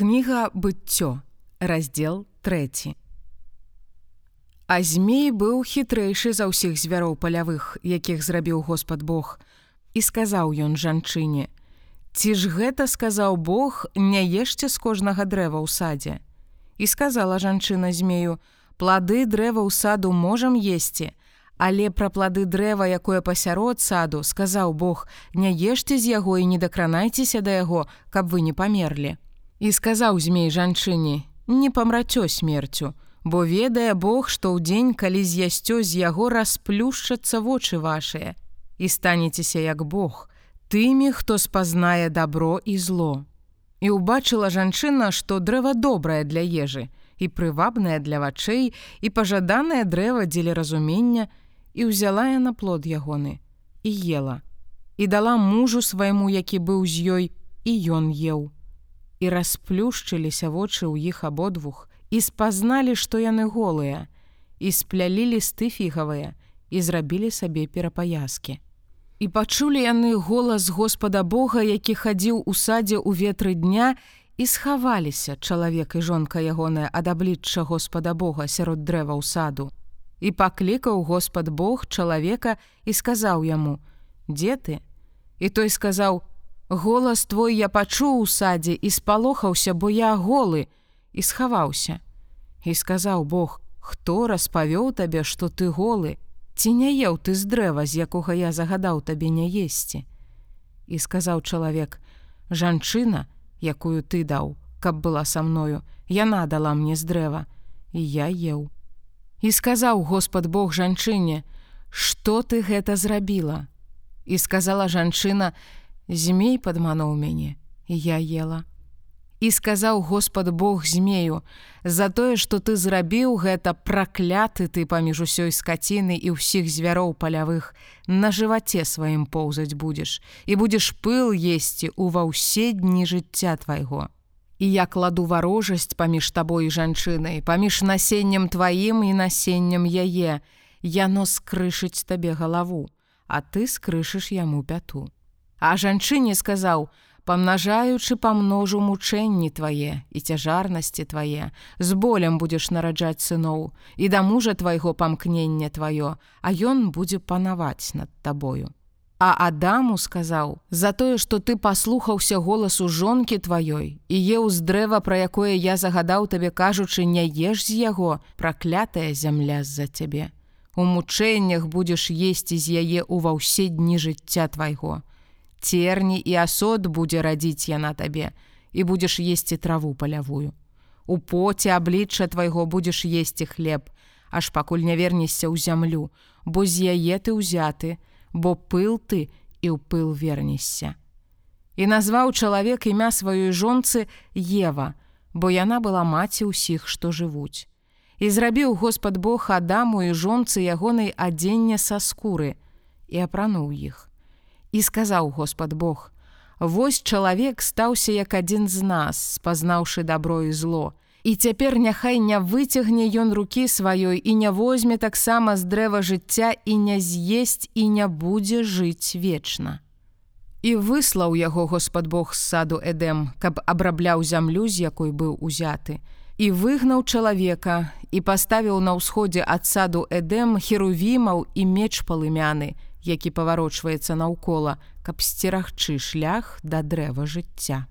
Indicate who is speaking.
Speaker 1: Кніга быццё, раздзел 3. А змей быў хітрэйшы за ўсіх звяроў палявых, якіх зрабіў Господ Бог, і сказаў ён жанчыне: « Ці ж гэта сказаў Бог, не ешце з кожнага дрэва ў садзе. І сказала жанчына змею: « Плады дрэва ў саду можам есці, Але пра плады дрэва, якое пасярод саду, сказаў Бог: « Не ешце з яго і не дакранайцеся да яго, каб вы не памерлі. І сказаў змей жанчыне: « Не памрацё смерцю, бо ведае Бог, што ў дзень, калі з'ясцё з яго расплюшчацца вочы вашыя, і станецеся як Бог, тымі, хто спазнае добро і зло. І ўбачыла жанчына, што дрэва добрае для ежы, і прывабнае для вачэй і пажаданае дрэва дзеля разумення, і ўзяла яна плод ягоны і ела, і дала мужу свайму, які быў з ёй, і ён еў і расплюшчыліся вочы ў іх абодвух і спазналі, што яны голыя, і сплялі лісты фігавыя і зрабілі сабе перапаяскі. І пачулі яны голас Господа Бога, які хадзіў у садзе ў ветры дня і схаваліся чалавек і жонка ягоная ад аблічча Господа Бога сярод дрэва ў саду. І паклікаў Господ Бог чалавека і сказаў яму: « Дзе ты? І той сказаў: Голас твой я пачуў у садзе і спалохаўся, бо я голы і схаваўся. І сказаў Бог: хто распавёў табе, што ты голы, ці не еў ты з дрэва, з якога я загадаў табе не есці. І сказаў чалавек: жанчына, якую ты даў, каб была са мною, яна дала мне з дрэва, і я еў. І сказаў Господ Бог жанчыне: што ты гэта зрабіла? І сказала жанчына: Змей падмануў мяне, я ела. І сказаў Господ Бог змею: За тое, што ты зрабіў гэта пракляты ты паміж усёй скаціны і ўсіх звяроў палявых, на жываце сваім поўзаць будзеш і будзеш пыл есці ува ўсе дні жыцця твайго. І я кладу варожасць паміж табой і жанчынай, паміж насеннем тваім і насеннем яе, яно скрышыць табе галаву, а ты скрышыш яму пяту. А жанчыне сказаў: памнажаючы памножу мучэнні твае і цяжарнасці твае, з болем будзеш нараджаць сыноў і да мужа твайго памкнення тваё, а ён будзе панаваць над табою. А Адаму сказаў: за тое, што ты паслухаўся голасу жонкі тваёй і еў з дрэва, пра якое я загадаў табе кажучы, не еш з яго, праклятая зямля з-за цябе. У мучэннях будзеш есці з яе ўва ўсе дні жыцця твайго терні і асод будзе радзіць яна табе і будзеш есці траву палявую. У поце аблічча твайго будзеш есці хлеб, аж пакуль не вернешся ў зямлю, бо з яе ты ўзяты, бо пыл ты і ў пыл вернешся. І назваў чалавек імя сваёй жонцы Ева, бо яна была маці ўсіх, што жывуць. І зрабіў Господ Бог Адаму і жонцы ягонай адзення са скуры і апрануў іх і сказаў Господ Бог: Вось чалавек стаўся як адзін з нас, спазнаўшы добро і зло. І цяпер няхай не выцягне ён рукі сваёй і не возьме таксама з дрэва жыцця і не з'есць і не будзе жыць вечна. І выслаў яго Господ Бог з саду Эдэм, каб абрабляў зямлю, з якой быў узяты. І выгнаў чалавека і паставіў на ўсходзе ад саду Эдэм херувімаў і меч палымяны, які паварочваецца наўкола, каб сцерагчы шлях да дрэва жыцця.